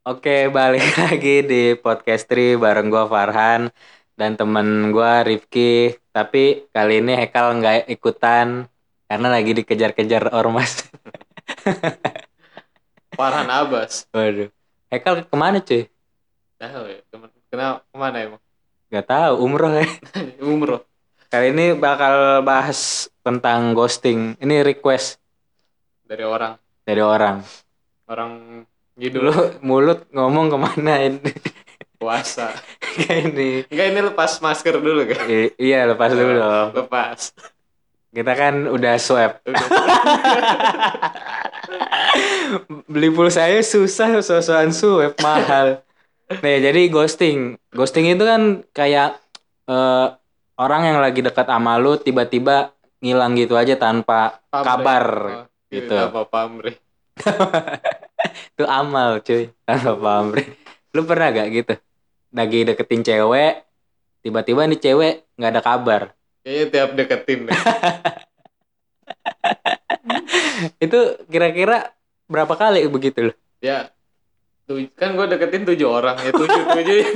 Oke, balik lagi di podcast Tri bareng gua Farhan dan temen gua Rifki. Tapi kali ini Hekal nggak ikutan karena lagi dikejar-kejar ormas. Farhan Abbas. Waduh. Hekal ke mana cuy? Tahu ya. Kenapa ke mana emang? Gak tahu, umroh ya. Umroh. Kali ini bakal bahas tentang ghosting. Ini request Dari orang. dari orang. Orang Dulu ngidul mulut ngomong ke mana ini? puasa. Kayak ini. Enggak ini lepas masker dulu kan? I- iya, lepas dulu dong. Lepas. Kita kan udah swab. Beli pulsanya susah sosokan swab mahal nih jadi ghosting ghosting itu kan kayak eh, orang yang lagi dekat sama lu tiba-tiba ngilang gitu aja tanpa Pamrih. kabar Oh, gitu. Apa pamrih? itu amal cuy. Tanpa pamrih lu pernah gak gitu? Lagi deketin cewek tiba-tiba nih cewek nggak ada kabar. Kayaknya tiap deketin deh. itu kira-kira berapa kali begitu loh Ya. Kan gue deketin tujuh orang. Ya tujuh tujuh.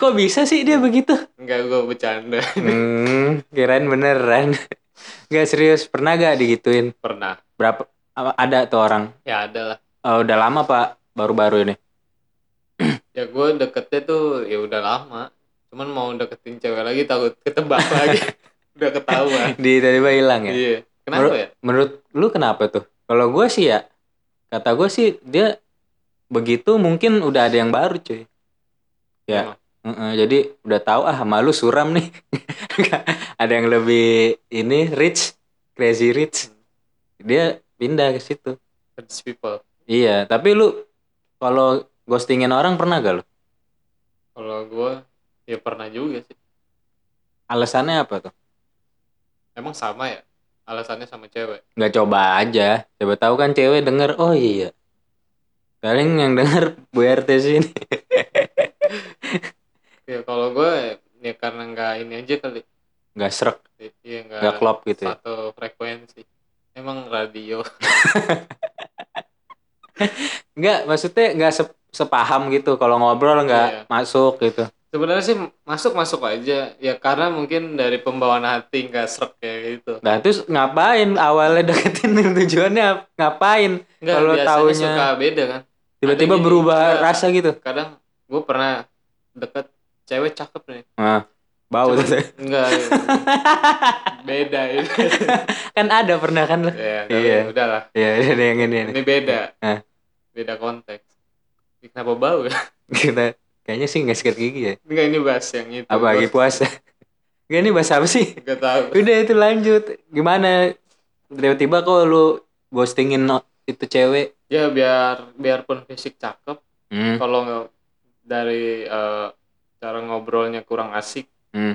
Kok bisa sih dia begitu? Enggak gue bercanda. Hmm, kirain beneran. Gak serius, pernah gak digituin? pernah. Berapa ada tuh orang? ya ada lah Oh, udah lama pak, baru-baru ini. ya gue deketnya tuh ya udah lama cuman mau deketin cewek lagi takut ketebak lagi udah ketahuan Di tiba-tiba hilang ya. iya kenapa Menurut- ya Menurut lu kenapa tuh? Kalau gue sih ya, kata gue sih dia begitu mungkin udah ada yang baru cuy. Ya, Emang? Heeh, jadi udah tahu ah malu suram nih. ada yang lebih ini rich, crazy rich. Dia pindah ke situ. Rich people Iya, tapi lu kalau ghostingin orang pernah gak lu? kalau gue ya pernah juga sih Alasannya apa tuh? emang sama ya alasannya sama cewek Nggak coba aja. Coba tahu kan cewek denger, oh iya. Paling yang denger Bu RT sini. ya kalau gue ya karena nggak ini aja kali Nggak serak, iya nggak nggak klop gitu ya. satu frekuensi emang radio Nggak, maksudnya nggak se- sepaham gitu. Kalau ngobrol nggak Iya. masuk gitu. sebenarnya sih masuk masuk aja ya karena mungkin dari pembawaan hati nggak serak kayak gitu Nah terus ngapain awalnya deketin tujuannya ap- ngapain? Kalau taunya- suka beda kan Tiba-tiba berubah nggak. rasa gitu. kadang gue pernah deket cewek cakep nih Nah, bau tuh. enggak beda itu kan ada pernah kan ya Iya. tapi udahlah Iya, ada yang ini. ini beda Hah? beda konteks Ini kenapa bau ya Kita kayaknya sih nggak sikat gigi ya. enggak ini bahas yang itu Apa lagi puasa? Gak ini bahasa apa sih? Gak tahu Udah itu lanjut. Gimana? Tiba-tiba kok lu ghostingin itu cewek? ya biar biarpun fisik cakep Hmm. kalau dari eh, cara ngobrolnya kurang asik Hmm.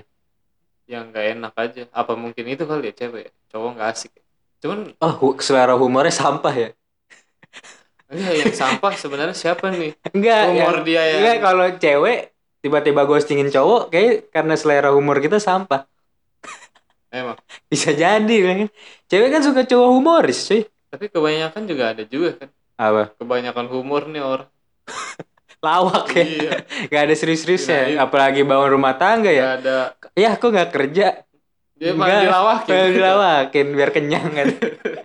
yang nggak enak aja apa mungkin itu kali ya cewek cowok nggak asik ya? cuman Oh, selera humornya sampah ya? enggak yang sampah sebenarnya siapa nih Enggak. Humor yang- dia yang- Enggak, kalau cewek tiba-tiba ghostingin cowok kayak karena selera humor kita sampah. emang Bisa jadi kan. Cewek kan suka cowok humoris, cuy. tapi kebanyakan juga ada juga kan Apa? kebanyakan humor nih orang Lawak ya. iya Gak ada serius-seriusnya. Apalagi bangun rumah tangga ya. nggak ada Ya, aku nggak kerja. dia malah dilawakin Pengen dilawakin biar kenyang kan.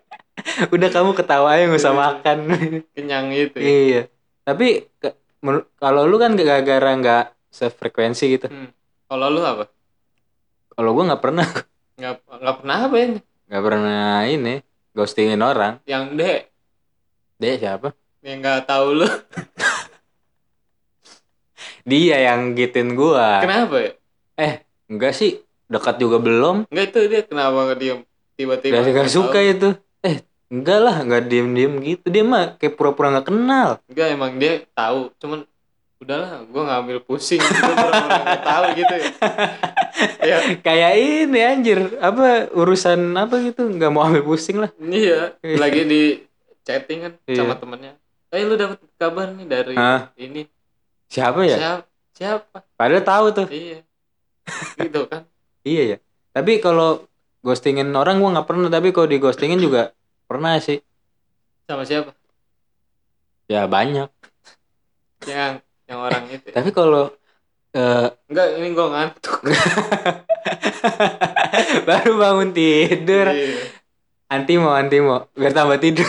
Udah kamu ketawa aja nggak usah Iya. makan. kenyang gitu ya. iya. Tapi kalau lu kan gara-gara nggak sefrekuensi gitu. Hmm. kalau lu apa Kalau gua nggak pernah, nggak nggak pernah apa ini nggak pernah ini ghostingin orang. yang deh Dia siapa? yang nggak tahu lu Dia yang gitin gua. kenapa ya Enggak sih, dekat juga belum. nggak itu dia kenapa dia tiba-tiba Dia nggak nggak suka tahu? itu. Eh, enggak lah, nggak diem-diem gitu. Dia mah kayak pura-pura nggak kenal. Enggak emang dia tahu, cuman udahlah, gue ngambil pusing, gue nggak tahu gitu ya. ya, Kayak ini anjir, apa urusan apa gitu, nggak mau ambil pusing lah. iya, lagi di chatting kan Iya. sama temennya. Eh lu dapet kabar nih dari Hah? ini Siapa ya? siapa? Siapa? Padahal tahu tuh. Iya, gitu kan? Iya ya. Tapi kalau ghostingin orang gua nggak pernah, tapi kalau di ghostingin juga pernah sih. Sama siapa? Ya banyak. yang yang orang itu ya. Tapi kalau eh, enggak ini gue ngantuk baru bangun tidur, Iya. anti mau anti mau biar tambah tidur.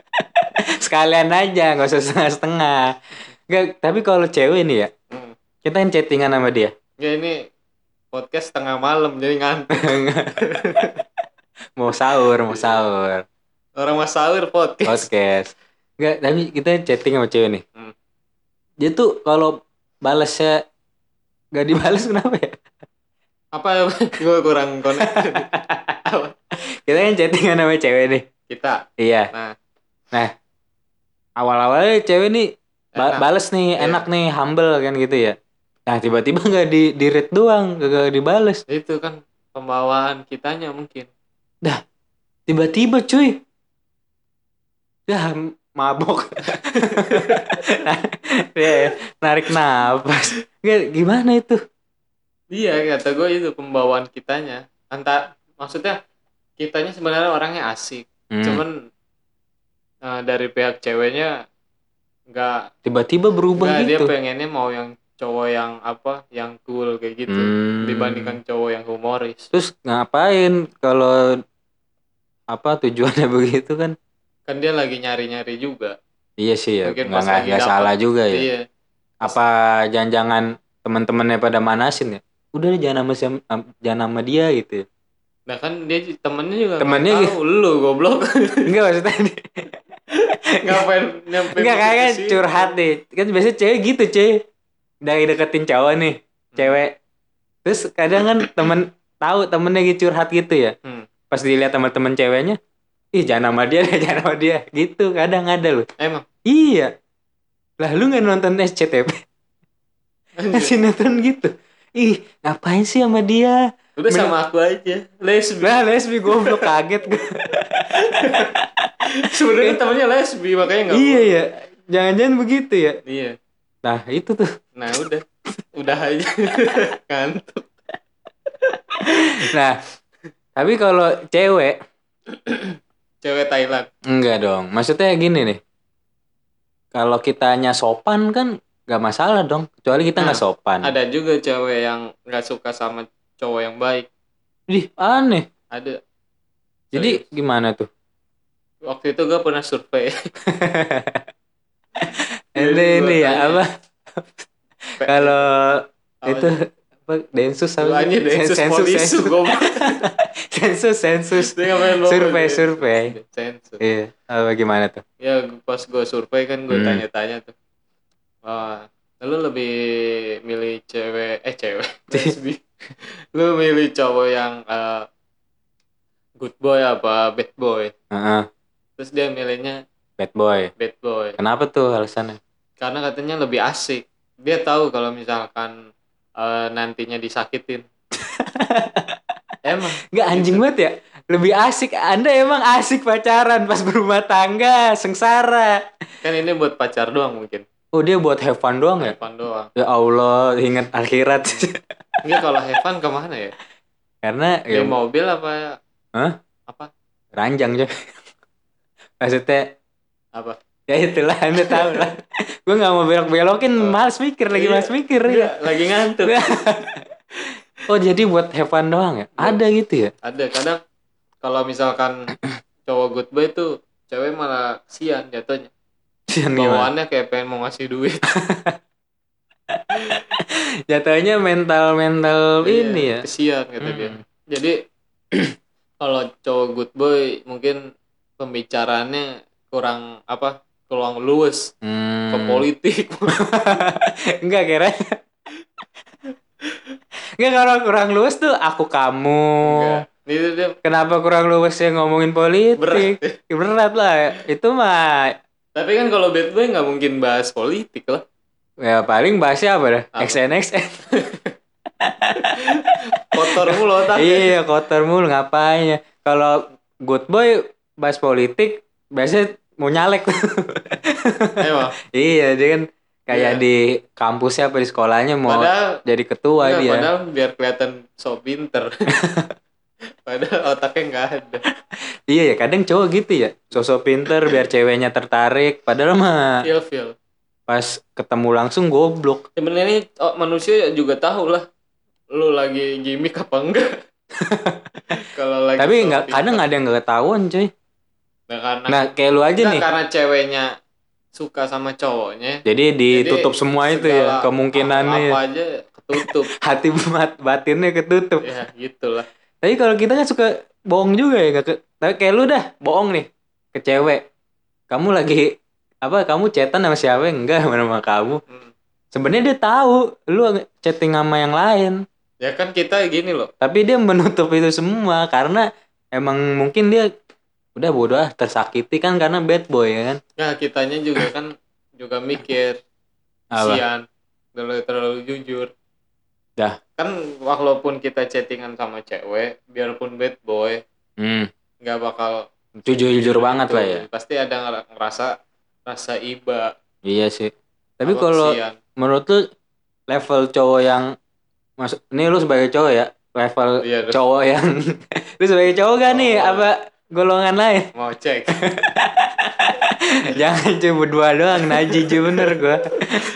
Sekalian aja, nggak usah setengah-setengah. Nggak, tapi kalau cewek nih ya, Hmm. kita kan chattingan sama dia. ya ini podcast tengah malam jadi ngantuk. Mau sahur, mau sahur. orang mas sahur podcast. Podcast. Enggak, tapi kita chatting sama cewek nih. Hmm. dia tuh kalau balasnya gak dibales kenapa ya? Apa gue kurang connect. Kita kan chattingan sama cewek nih. Kita? Iya. Nah. Nah awal-awalnya cewek nih ba- bales nih Iya. enak nih humble kan gitu ya. Nah tiba-tiba nggak di di read doang gak dibales. Itu kan pembawaan kitanya mungkin. Tiba-tiba cuy. Dah mabok. Ya, narik nafas. Gimana itu? Iya kata gue itu pembawaan kitanya. Antar maksudnya kitanya sebenarnya orangnya asik. Hmm. cuman eh, dari pihak ceweknya nggak tiba-tiba berubah nggak dia gitu. pengennya mau yang cowok yang apa yang cool kayak gitu. Hmm. dibandingkan cowok yang humoris. Terus ngapain kalau apa tujuannya begitu kan? Kan dia lagi nyari-nyari juga. Iya sih ya. Mungkin nggak nggak salah juga ya. Iya. Apa jangan-jangan teman-temannya pada manasin ya? Udah deh, jangan sama jangan sama dia gitu ya. nah kan dia temennya juga Temennya tahu. lu goblok. Enggak maksudnya ngapain nyampe enggak kayak kan curhat deh kan biasanya cewek gitu cuy dari deketin cowok nih cewek terus kadang kan temen tahu temennya gitu curhat gitu ya Hmm. pas dilihat teman-teman ceweknya ih jangan sama dia deh jangan sama dia gitu kadang ada loh emang Iya. Lah lu nggak nonton SCTV? nonton gitu. Ih, ngapain sih sama dia? udah Men- sama aku aja lesbi Lah lesbi goblok kaget gue. sebenarnya temennya lesbi makanya nggak iya boleh. ya. Jangan-jangan begitu ya. iya Nah, itu tuh. nah udah udah aja ngantuk Nah, tapi kalau cewek cewek Thailand enggak dong. Maksudnya gini nih. Kalau kitanya sopan kan nggak masalah dong. Kecuali kita nggak Nah, sopan. ada juga cewek yang nggak suka sama cowok yang baik Ih, aneh. ada Jadi gimana tuh? Waktu itu gue pernah survei Ini ini ya apa? Kalau itu apa densus apa aja densus sensus sensus sensus lo? survei survei Sensus. iya apa gimana tuh Ya pas gue survei kan gue Hmm. tanya-tanya tuh. Wah, lu lebih milih cewek eh cewek lesbi. lu milih cowok yang eh, good boy apa bad boy? Heeh, Terus dia milihnya bad boy bad boy kenapa tuh alasannya karena katanya lebih asik. Dia tahu kalau misalkan eh, nantinya disakitin. Emang nggak anjing banget ya lebih asik anda emang asik pacaran pas berumah tangga sengsara kan ini buat pacar doang mungkin. oh dia buat have fun doang ya Evan doang. ya Allah ingat akhirat Enggak kalau Evan ke mana ya? karena Di ya mobil apa? Hah? Apa? ranjang coy maksudnya Apa? ya itulah anda tahu lah gue nggak mau belok belokin Oh. males mikir lagi Iya. males mikir ya Enggak, lagi ngantuk. oh jadi buat have fun doang ya ada gitu ya Ada kadang kalau misalkan cowok good boy tuh cewek malah sian jatuhnya. Sian? Bawaannya kayak pengen mau ngasih duit. Jatuhnya mental mental ini ya. Iya, Kesian kata dia. Hmm. Jadi kalau cowok good boy mungkin pembicaraannya kurang apa? kurang luwes Hmm. ke politik. Enggak kira. Enggak kalau kurang luas tuh aku kamu. Enggak. Itu dia Kenapa kurang luas ya ngomongin politik? berat. Berat lah. Itu mah Tapi kan kalau bad boy nggak mungkin bahas politik lah. ya paling bahasnya apa dah? XNXN. Kotor mulu otaknya. iya, kotor mulu ngapain ya. Kalau good boy bahas politik biasanya mau nyalek Emang. iya, dia kan kayak Iya. di kampusnya apa di sekolahnya mau Padahal jadi ketua Enggak, dia. padahal biar kelihatan so pinter. padahal otaknya nggak ada Iya ya, kadang cowok gitu ya. Sosok pinter biar ceweknya tertarik. Padahal mah ilfil pas ketemu langsung goblok. sebenarnya oh, manusia juga tahu lah lu lagi gimmick apa enggak kalau lagi Tapi nggak kadang ada yang nggak ketahuan cuy. Nah, karena Nah kayak lu aja nih. karena ceweknya suka sama cowoknya Jadi ditutup jadi semua itu ya kemungkinannya. apa ya. aja ketutup Hati bat- batinnya ketutup. ya gitulah Tapi kalau kita kan suka bohong juga ya. ke- Tapi kayak lu dah bohong nih ke cewek. Kamu lagi apa? Kamu chatan sama siapa? Enggak sama kamu. Hmm. Sebenarnya dia tahu lu chatting sama yang lain. ya kan kita gini loh Tapi dia menutup itu semua karena emang mungkin dia udah bodoh ah tersakiti kan karena bad boy ya kan. ya kitanya juga kan juga mikir Apa? sian terlalu terlalu jujur Dah. kan walaupun kita chattingan sama cewek biarpun bad boy Hmm. nggak bakal Jujur-jujur banget gitu. lah ya. pasti ada ngera- ngerasa rasa iba Iya sih. Tapi kalau menurut lu level cowok yang masuk ini lu sebagai cowok ya level Iya, cowok yang lu sebagai cowok gak nih Cowok. apa golongan lain. Mau cek. Jangan cuma berdua doang najis bener gua.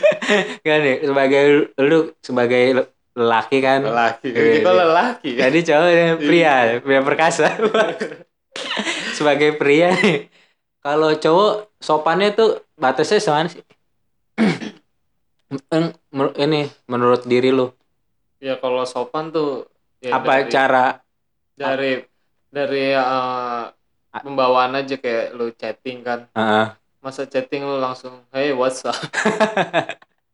Kan nih sebagai lu sebagai lelaki kan. Lelaki Iya, kita iya. lelaki jadi cowok yang pria pria perkasa. Sebagai pria nih. Kalau cowok sopannya tuh batasnya semana sih? Ini menurut diri lu. Ya kalau sopan tuh ya apa dari, cara dari dari eh, pembawaan aja kayak lu chatting kan. Heeh. masa chatting lu langsung hey what's up?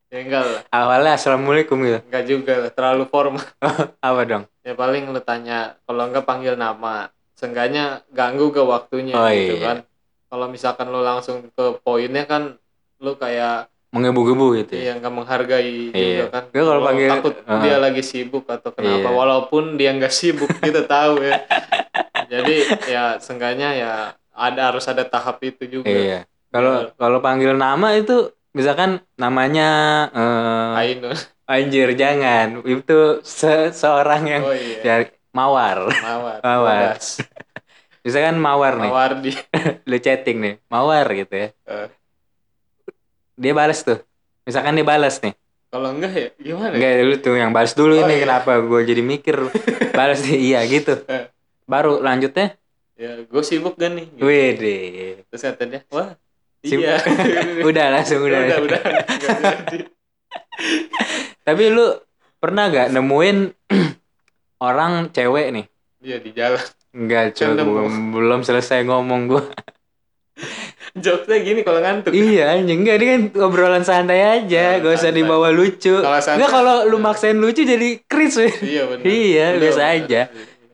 Ya enggak lah. Awalnya assalamualaikum gitu. Enggak juga lah terlalu formal. Apa dong? Ya paling lu tanya kalau enggak panggil nama. Seenggaknya ganggu ke waktunya Oh, gitu iya. kan. Kalau misalkan lu langsung ke poinnya kan lu kayak menggebu-gebu gitu ya? Yang nggak menghargai Iya. juga kan. Gua kalau panggil- takut uh-uh. dia lagi sibuk atau kenapa Iya. walaupun dia nggak sibuk kita tahu ya jadi ya seenggaknya ya ada harus ada tahap itu juga. Iya. Kalau kalau panggil nama itu misalkan namanya Ainun. Anjir jangan. Itu se- seorang yang oh iya. ya, mawar. Mawar. Mawar. Misalkan mawar nih. Mawar di lu chatting nih mawar gitu ya. Eh. dia balas tuh. Misalkan dia balas nih. Kalau enggak ya gimana? Ya? enggak lu tuh yang balas dulu Oh, ini iya. kenapa gue jadi mikir. Balas nih iya gitu. Eh. Baru lanjutnya ya gue sibuk kan nih gitu. wede terus kata dia wah Sibuk. iya udah langsung udah, udah udah tapi lu pernah gak nemuin orang cewek nih iya di jalan Enggak, Kan cuy, nemu. belum, belum selesai ngomong gua. jokesnya gini kalau ngantuk iya, anjing enggak ini kan obrolan santai aja, Kalau gak usah santai. dibawa lucu. Kalau santai- Enggak kalau lu maksain lucu jadi cringe. weh. iya benar Iya, Udah, biasa aja.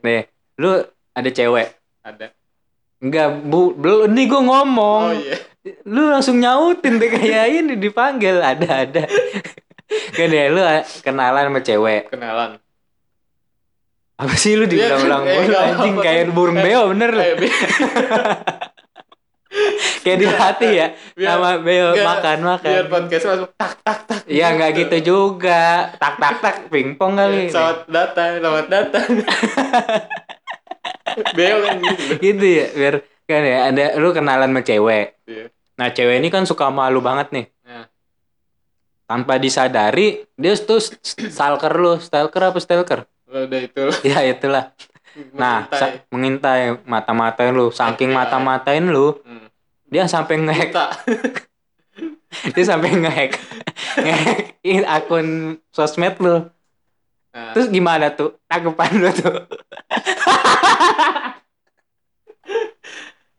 Nih, lu ada cewek. ada Enggak, bu, belum ini gua ngomong. oh iya Lu langsung nyautin deh kayak ini dipanggil, ada ada. kan ya lu kenalan sama cewek. kenalan Apa sih lu Iya, diulang-ulang eh, mulu anjing kayak burung Eh, beo bener lu. Kayak Kayak dilatih ya. Biar- Sama beo makan makan. biar podcast masuk tak tak tak Iya nggak gitu juga. Tak tak tak pingpong kali. selamat datang selamat datang beo kan gitu gitu ya biar kan ya ada lu kenalan sama cewek. Iya. Nah cewek ini kan suka malu banget nih. Nah. Tanpa disadari dia tuh stalker lu, stalker apa stalker? udah itu Ya itulah. Nah, mengintai. mengintai mata-matain lu, saking FBI. mata-matain lu, Hmm. dia sampai ngehack, dia sampai ngehack, ngehack akun sosmed lu. nah, Terus gimana tuh? Tanggapan lu tuh?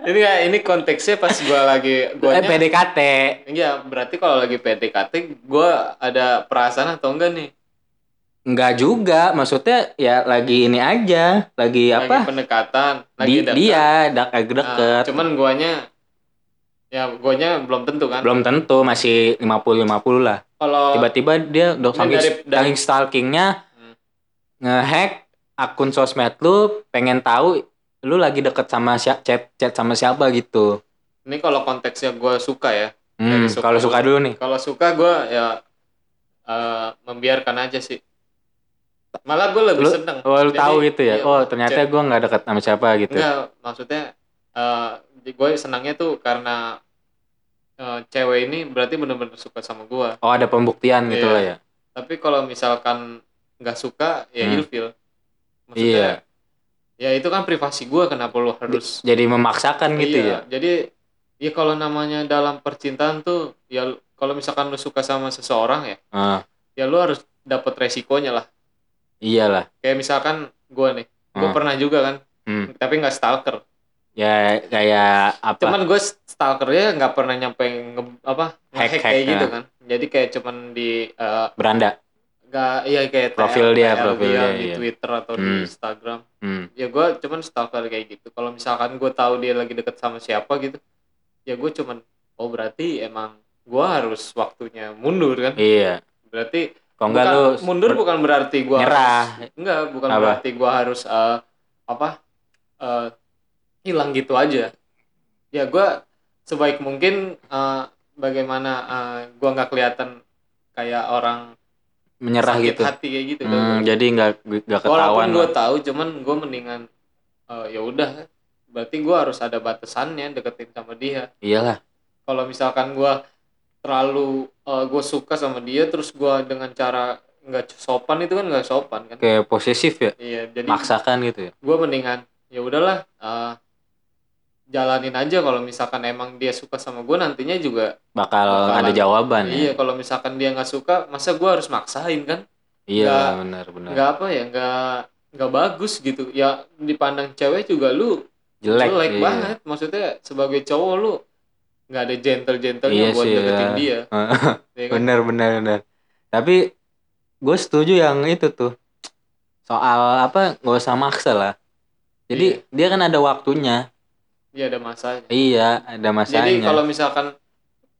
ini ya ini konteksnya pas gua lagi Eh, gua PDKT. Iya, berarti kalau lagi PDKT gua ada perasaan atau enggak nih? Enggak juga, maksudnya ya lagi ini aja, lagi Lagi apa? pendekatan, lagi Di, dekat. dia dak lagi Nah, deket. cuman guanya ya guanya belum tentu kan. Belum tentu masih 50-50 lah. Kalau Tiba-tiba dia udah Ini saking, dari- dari- saking stalkingnya Hmm. ngehack akun sosmed lu, pengen tahu lu lagi deket sama siapa chat chat sama siapa gitu. ini kalau konteksnya gua suka ya. Hmm, suka kalau suka dulu nih. Kalau suka gua ya eh, membiarkan aja sih. malah gue lebih Lu- seneng Oh, lu Jadi, tahu gitu ya. iya, Oh, ternyata gua nggak deket sama siapa gitu. enggak maksudnya eh gue senangnya tuh karena eh, cewek ini berarti bener-bener suka sama gue Oh, ada pembuktian gitu Iya. lah ya. tapi kalau misalkan nggak suka ya Hmm. ilfil maksudnya Iya. ya itu kan privasi gue kenapa lu harus Jadi memaksakan gitu iya, ya. jadi ya kalau namanya dalam percintaan tuh ya kalau misalkan lu suka sama seseorang ya Ah, ya lu harus dapat resikonya lah iyalah. kayak misalkan gue nih gue Ah. pernah juga kan Hmm. tapi nggak stalker Ya kayak apa? cuman gue stalkernya nggak pernah nyampe nge, apa Hack, hack hack, kayak gitu ya. kan jadi kayak cuman di eh, beranda. Nggak iya kayak Profil TL, dia, TL profil dia dia, di iya. Twitter atau di Hmm. Instagram Hmm. ya gue cuman stalker kayak gitu kalau misalkan gue tahu dia lagi deket sama siapa gitu ya gue cuman oh berarti emang gue harus waktunya mundur kan Iya. berarti Kok enggak lu mundur bukan berarti gue nyerah. enggak bukan Apa? berarti gue harus eh, apa eh, hilang gitu aja ya gue sebaik mungkin eh, bagaimana eh, gue nggak kelihatan kayak orang menyerah sakit gitu. hati kayak gitu Hmm, jadi nggak nggak ketahuan. gue tahu cuman gue mendingan eh, ya udah berarti gue harus ada batasannya deketin sama dia Iyalah. kalau misalkan gue terlalu gue suka sama dia terus gue dengan cara nggak sopan itu kan nggak sopan kan Kayak posesif ya. iya jadi Maksakan gitu ya. gue mendingan ya udahlah eh, jalanin aja kalau misalkan emang dia suka sama gue nantinya juga Bakal ada jawaban iya ya. kalau misalkan dia nggak suka masa gue harus maksain kan Iya benar benar. nggak apa ya nggak nggak bagus gitu ya dipandang cewek juga lu Jelek. jelek iya. banget maksudnya sebagai cowok lu nggak ada gentle gentlenya Iya buat sih, deketin ya. dia ya kan? bener bener bener. Tapi gue setuju yang itu tuh soal apa nggak usah maksa lah. Jadi dia kan ada waktunya. Iya ada masanya Iya ada masanya. jadi kalau misalkan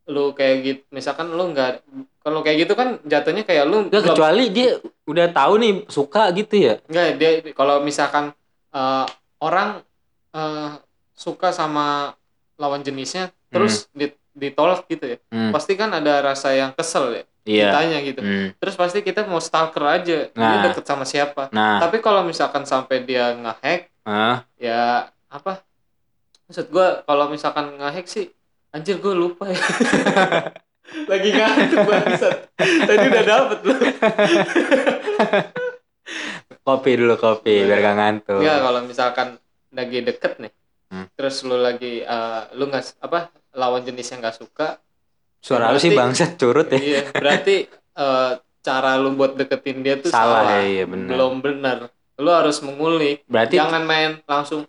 lu kayak gitu misalkan lu nggak kalau kayak gitu kan jatuhnya kayak lu Nggak, belum- kecuali dia udah tahu nih suka gitu ya. Enggak, dia kalau misalkan eh, orang eh, suka sama lawan jenisnya terus di- ditolak gitu ya. Hmm, Pasti kan ada rasa yang kesel ya. iya. Ditanya gitu. Hmm. Terus pasti kita mau stalker aja. Dia Nah. deket sama siapa. Nah, Tapi kalau misalkan sampai dia ngehack ah, ya apa? Maksud gua kalau misalkan ngehack sih anjir gue lupa ya. Lagi ngantuk bangsat. Tadi udah dapet lu. kopi dulu kopi biar gak ngantuk. Enggak kalau misalkan lagi deket nih. Hmm. Terus lu lagi eh, lu nggak apa lawan jenis yang nggak suka. Suara lu sih bangsat curut ya. iya, berarti eh, cara lu buat deketin dia tuh Salah, salah. ya, iya, benar. Belum benar. Lu harus mengulik. Berarti Jangan main langsung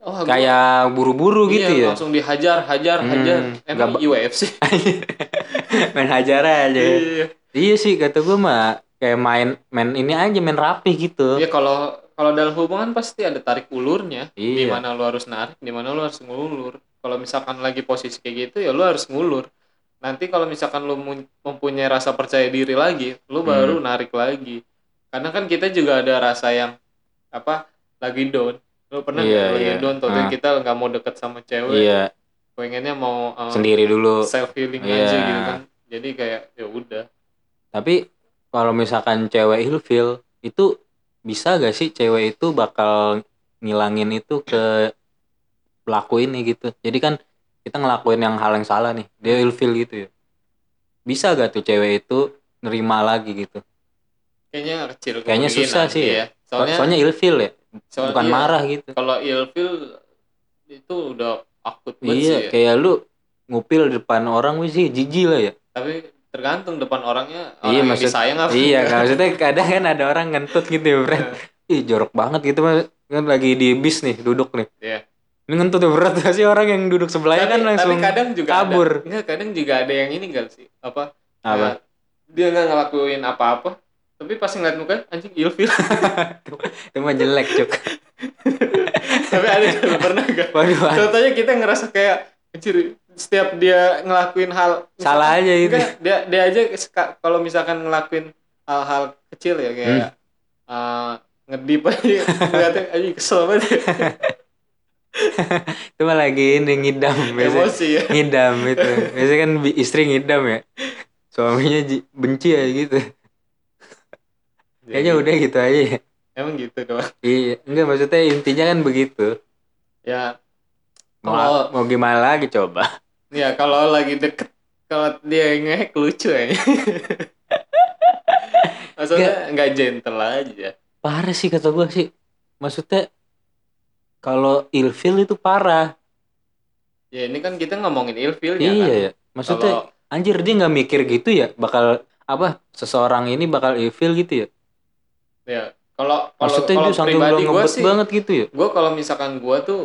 oh, kayak buru-buru iya, gitu ya. langsung dihajar, hajar, Hmm, hajar. Emang ba- UFC. main hajar aja. Iya. Iya sih kata gue mah kayak main main ini aja main rapi gitu. Iya kalau kalau dalam hubungan pasti ada tarik ulurnya. Di Iya. mana lu harus narik, di mana lu harus ngulur. Kalau misalkan lagi posisi kayak gitu ya lu harus ngulur. Nanti kalau misalkan lu mempunyai rasa percaya diri lagi, lu Hmm. baru narik lagi. Karena kan kita juga ada rasa yang apa? Lagi down. Lu pernah Iya, lagi iya. down Ah. kita nggak mau deket sama cewek, Iya, pengennya mau uh, sendiri dulu. self healing Iya. aja gitu kan. Jadi kayak ya udah. Tapi kalau misalkan cewek ilfil itu bisa gak sih cewek itu bakal ngilangin itu ke pelaku ini gitu. Jadi kan kita ngelakuin yang hal yang salah nih. Dia ilfil gitu ya. Bisa gak tuh cewek itu nerima lagi gitu. Kayaknya kecil Kayaknya susah sih ya. iya. So- Soalnya, Soalnya ilfil ya, soal- bukan iya. marah gitu. kalau ilfil itu udah akut banget Iya, sih ya. kayak lu ngupil di depan orang wih sih jijik lah ya. tapi tergantung depan orangnya orang Iya, yang maksud- disayang apa iya, kan maksudnya kadang kan ada orang ngentut gitu ya, Bro. Ih, jorok banget gitu kan lagi di bis nih, duduk nih. Iya. Ini ngentut ya berat gak sih orang yang duduk sebelahnya tapi, kan langsung tapi kadang juga kabur. ada, enggak, kadang juga ada yang ini enggak sih apa apa? eh, dia nggak ngelakuin apa-apa tapi pas ngeliat muka anjing ilfil Itu mah jelek, Cuk. tapi ada juga pernah gak Waduh, contohnya kita ngerasa kayak anjir setiap dia ngelakuin hal salah aja itu. Enggak, dia dia aja kalau misalkan ngelakuin hal-hal kecil ya kayak Hmm. eh, ngedip aja ngeliatnya aja kesel banget Itu mah lagi ini ngidam biasa. emosi ya Ngidam itu. Biasanya kan istri ngidam ya. Suaminya benci ya gitu. Kayaknya udah gitu aja ya. emang gitu doang Iya, enggak maksudnya intinya kan begitu. ya Mau, Kalau- mau gimana lagi coba? ya kalau lagi deket kalau dia ngehek lucu ya maksudnya nggak gentle aja Parah sih kata gua sih. Maksudnya kalau ilfil itu parah. ya ini kan kita ngomongin ilfil ya iya kan ya. Maksudnya kalau anjir dia nggak mikir gitu ya bakal apa seseorang ini bakal ilfil gitu ya. Ya kalau kalau Maksudnya kalau pribadi gue sih banget gitu ya. gue kalau misalkan gue tuh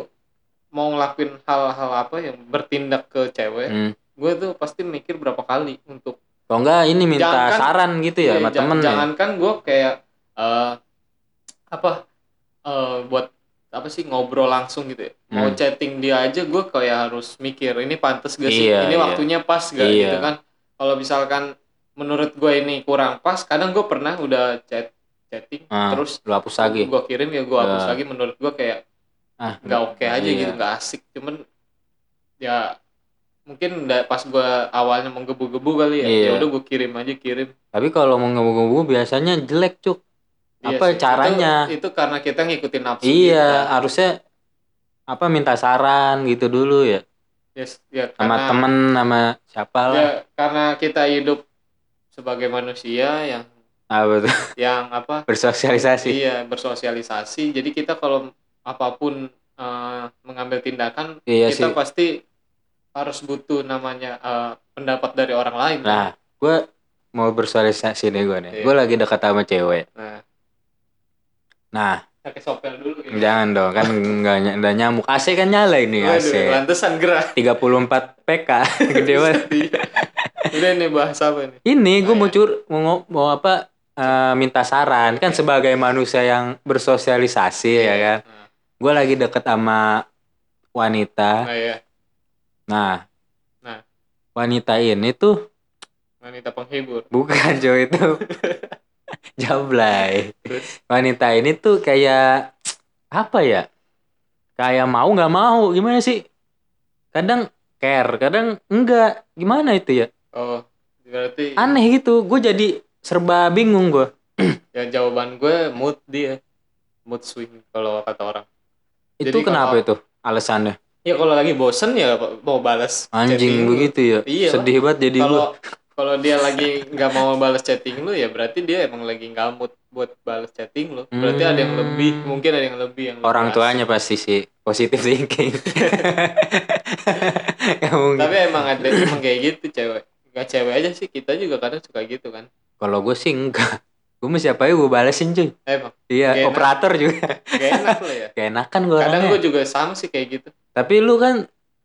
mau ngelakuin hal-hal apa yang bertindak ke cewek Hmm. gue tuh pasti mikir berapa kali untuk Kalau enggak ini minta Jangankan- saran gitu ya Iya, sama ja- temen ya. jangankan gue kayak eh apa eh buat apa sih ngobrol langsung gitu ya mau Hmm. chatting dia aja gue kayak harus mikir ini pantas gak sih Iya, ini iya. waktunya pas gak Iya. gitu kan kalau misalkan menurut gue ini kurang pas kadang gue pernah udah chat chatting Ah, terus Lu hapus lagi. gue kirim ya gue hapus Ah. lagi menurut gue kayak Ah, nggak oke aja iya. gitu nggak asik cuman ya mungkin pas gue awalnya menggebu-gebu kali ya Iya. ya udah gue kirim aja kirim Tapi kalau mau ngebu-ngebu biasanya jelek cuk. Iya Apa sih. caranya? Itu, itu karena kita ngikutin nafsu Iya, kita. harusnya apa minta saran gitu dulu ya Yes, ya, sama karena, temen sama siapa lah. ya, karena kita hidup sebagai manusia yang Apa tuh? yang apa? Bersosialisasi. iya, bersosialisasi. Jadi kita kalau apa pun eh, mengambil tindakan, Iya kita sih. pasti harus butuh namanya eh, pendapat dari orang lain. kan? Nah, gue mau bersosialisasi nih gue nih. Iya. Gue lagi dekat sama cewek. Nah, Nah, pakai sopel dulu gitu. jangan dong kan nggak ny- nggak nyamuk. AC kan nyala ini Waduh, AC. lantesan gerah. 34 PK gede banget. Iya. Udah nih bahas apa nih? Ini gue Oh, mau iya. cur mau mau apa eh, minta saran kan sebagai manusia yang bersosialisasi ya kan. Nah, Gue lagi deket sama wanita. nah ya, Nah, Nah. wanita ini tuh wanita penghibur. bukan cowok itu jablay. Terus? Wanita ini tuh kayak apa ya? Kayak mau nggak mau gimana sih? Kadang care, kadang enggak. Gimana itu ya? Oh, berarti Aneh gitu. Gue jadi serba bingung gue. ya jawaban gue mood dia. Mood swing kalau kata orang. Itu Jadi kenapa kalau- itu alasannya? Ya kalau lagi bosen ya mau balas Anjing chatting lu. begitu ya. Iya. Sedih banget jadi. Kalau kalau dia lagi nggak mau balas chatting lu ya berarti dia emang lagi nggak mood buat balas chatting lu. Berarti ada yang lebih, Hmm. mungkin ada yang lebih yang lebih Orang asik. tuanya pasti sih positive thinking. Tapi emang ada emang kayak gitu cewek. Gak cewek aja sih, kita juga kadang suka gitu kan. Kalau gue sih enggak. Gue mau siapa gue balesin cuy. Emang Iya, Gak enak. operator juga. gak enak lo ya. Kayak enakan gue Kadang gue juga sama sih kayak gitu. Tapi lu kan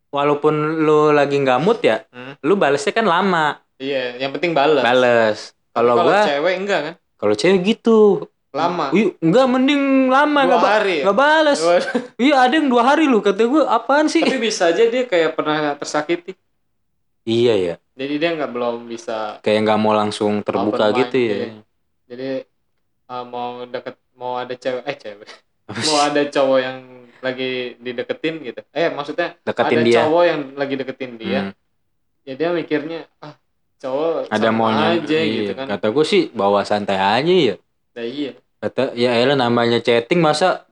walaupun lu lagi nggak mood ya, Hmm. lu balesnya kan lama. Iya, yang penting balas. Bales. Tapi Kalau gua cewek enggak kan? kalau cewek gitu. Lama. Wih, enggak mending lama Dua ba- hari ya? nggak bales. Iya, ada yang dua hari lu kata gue apaan sih? Tapi bisa aja dia kayak pernah tersakiti. iya ya, Jadi dia nggak belum bisa. kayak nggak mau langsung terbuka mind, gitu ya. Jadi uh, mau deket mau ada cewek eh cewek mau ada cowok yang lagi dideketin gitu. Eh maksudnya Deketin ada dia. cowok yang lagi deketin dia. Hmm. Ya dia mikirnya ah cowok Ada sama maunya. aja iya. gitu kan. Kata gue sih bawa santai aja ya. Nah, iya. Kata ya elah namanya chatting masa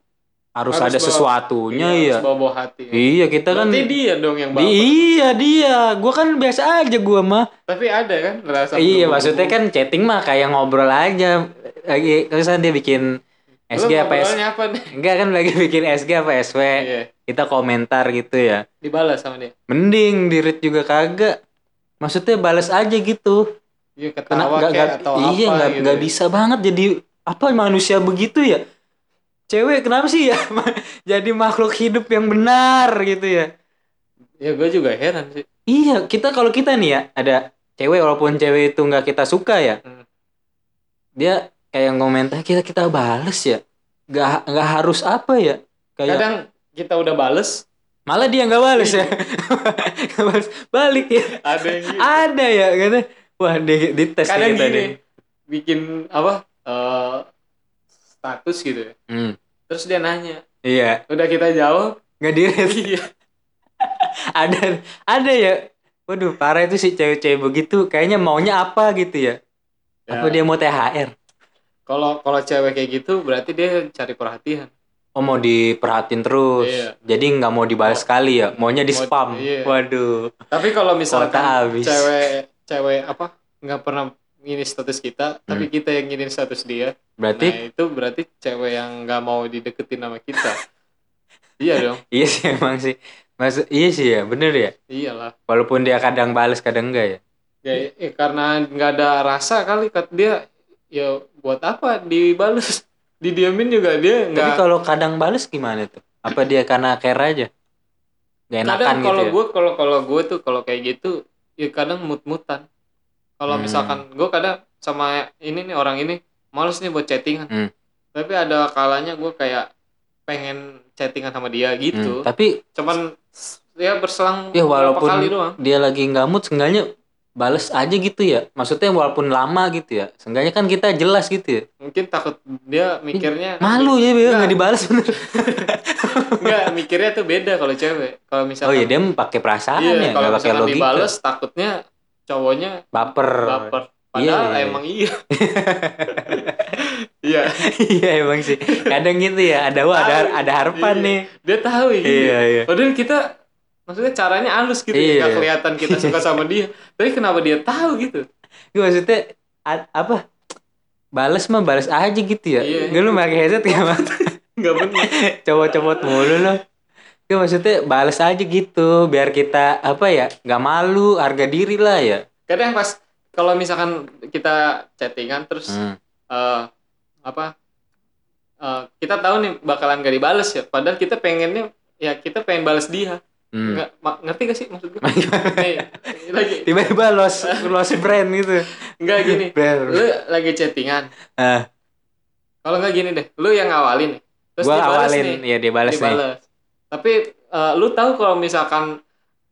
harus, ada bawa- sesuatunya iya, ya. harus bawa-bawa hati. ya. Iya, kita kan Berarti dia dong yang bawa. Iya dia, gua kan biasa aja gua mah. Tapi ada kan rasa iya berhubung- maksudnya kan chatting mah kayak ngobrol aja. Lagi terus kan dia bikin Lu SG apa S? apa nih? Enggak kan lagi bikin SG apa SW. Iya, Kita komentar gitu ya. dibalas sama dia. Mending di read juga kagak. Maksudnya balas aja gitu. Iya ketawa nggak- kayak nggak- atau iya apa nggak gitu. nggak bisa banget jadi apa manusia begitu ya. Cewek kenapa sih ya jadi makhluk hidup yang benar gitu ya. Ya gue juga heran sih. Iya, kita kalau kita nih ya ada cewek walaupun cewek itu nggak kita suka ya, Hmm. dia kayak ngomentar kita kita bales ya, nggak nggak harus apa ya, kayak Kadang kita udah bales, malah dia nggak bales ya, Nggak bales. balik ya, ada yang gitu. ada ya kata, wah di, di tes Kadang kita gini, nih. bikin apa eh, status gitu ya. Hmm, Terus dia nanya, iya, udah kita jawab, nggak di iya. ada ada ya, waduh parah itu sih cewek-cewek begitu, kayaknya maunya apa gitu ya, apa Ya, dia mau THR? Kalau kalau cewek kayak gitu berarti dia cari perhatian. Oh mau diperhatiin terus. Iya. Jadi nggak mau dibalas sekali ya. Maunya di Mau- spam. iya. Waduh. Tapi kalau misalkan habis. cewek cewek apa nggak pernah ngini status kita, tapi kita yang nginin status dia. Hmm. Berarti Nah, itu berarti cewek yang nggak mau dideketin sama kita. iya dong. iya sih emang sih. Maksud iya sih ya, bener ya. Iyalah. Walaupun dia kadang bales kadang enggak ya. Ya, eh, karena nggak ada rasa kali kat dia ya buat apa dibales didiamin juga dia Tapi nggak kalau kadang bales gimana tuh? Apa dia karena care aja? Gak enakan kadang gitu kalau ya? gue kalau kalau gue tuh kalau kayak gitu ya kadang mut-mutan kalau Hmm. misalkan gue kadang sama ini nih orang ini males nih buat chattingan Hmm. tapi ada kalanya gue kayak pengen chattingan sama dia Hmm, gitu Tapi cuman ya berselang ya walaupun kali doang dia lagi nggak mood, seenggaknya bales aja gitu ya. Maksudnya walaupun lama gitu ya. Seenggaknya kan kita jelas gitu ya. mungkin takut dia mikirnya Malu ya, Beo, Nggak. nggak dibales bener. Enggak, mikirnya tuh beda kalau cewek. Kalau Oh misalkan iya, dia pakai perasaan iya, ya, kalau nggak pakai logika. dibales takutnya cowoknya Baper. baper. Padahal Iya, iya. emang iya. iya, iya emang sih. Kadang gitu ya, ada wah, ada ada harapan Iya. nih. dia tahu ya. Iya, iya. Padahal kita maksudnya caranya halus gitu Iya. ya, nggak kelihatan kita suka sama dia. Tapi kenapa dia tahu gitu? Gue maksudnya apa? Bales mah bales aja gitu ya. Iya. Gue lu pakai headset gimana? Enggak benar. Copot-copot mulu lo. Gue maksudnya bales aja gitu biar kita apa ya nggak malu harga diri lah ya. Kadang pas kalau misalkan kita chattingan terus Hmm. eh, apa eh, kita tahu nih bakalan gak dibales ya padahal kita pengennya ya kita pengen bales dia Hmm. nggak ngerti gak sih maksud gue lagi Tiba-tiba los los brand gitu. nggak gini Brand. lu lagi chattingan Ah, kalau nggak gini deh lu yang ngawalin terus gua dia awalin nih ya dia bales nih. Tapi eh, lu tahu kalau misalkan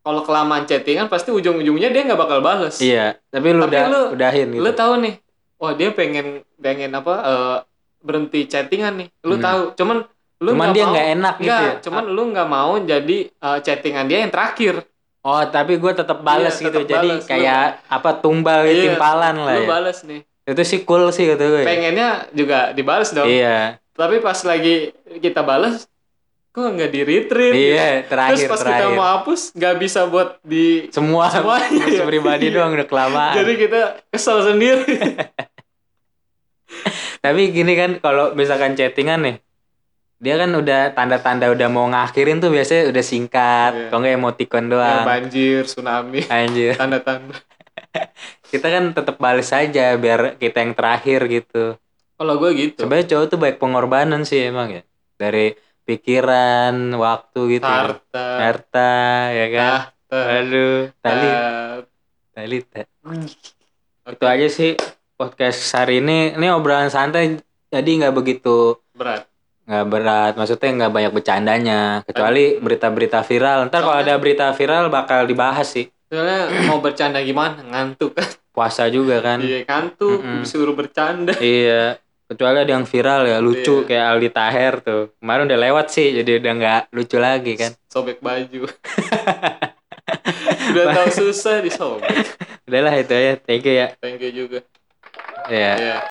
kalau kelamaan chattingan pasti ujung-ujungnya dia nggak bakal bales Iya, tapi lu Tapi udah lu- udahin gitu. lu tahu nih wah dia pengen pengen apa eh, berhenti chattingan nih lu Hmm. tahu cuman lu Cuman nggak dia nggak enak gitu ya. cuman lu nggak mau jadi eh, chattingan dia yang terakhir Oh, tapi gue tetap bales Iya, gitu. tetep Jadi bales. Lu- kayak apa tumbal gitu, Iya, timpalan lah lu ya. bales nih Itu sih cool sih gue. pengennya juga dibales dong Iya. tapi pas lagi kita bales kok nggak di retweet Iya, terus terakhir pas terakhir. kita mau hapus nggak bisa buat di Semua Semuanya, iya. pribadi Iya. doang udah kelamaan. jadi kita kesel sendiri Tapi gini kan kalau misalkan chattingan nih dia kan udah tanda-tanda udah mau ngakhirin tuh biasanya udah singkat, Iya. kalau nggak emoticon Ya, doang. banjir tsunami Anjir. tanda-tanda Kita kan tetap bales aja biar kita yang terakhir gitu. kalau gue gitu Sebenarnya cowok tuh baik pengorbanan sih emang ya. Dari pikiran, waktu gitu. harta Harta, ya kan. tahta Aduh, tali, tali. ta- Oke, Itu aja sih podcast hari ini. Ini obrolan santai, jadi nggak begitu berat nggak berat. Maksudnya nggak banyak bercandanya. Kecuali berita-berita viral. Ntar kalau ada berita viral bakal dibahas sih. soalnya mau bercanda gimana ngantuk kan Puasa juga kan. iya ngantuk Mm-mm. disuruh bercanda Iya. Kecuali ada yang viral ya, lucu Iya. kayak Aldi Taher tuh. Kemarin udah lewat sih, jadi udah nggak lucu lagi kan. sobek baju udah tahu susah disobek Udahlah itu aja. Thank you ya. thank you juga Ya. Iya.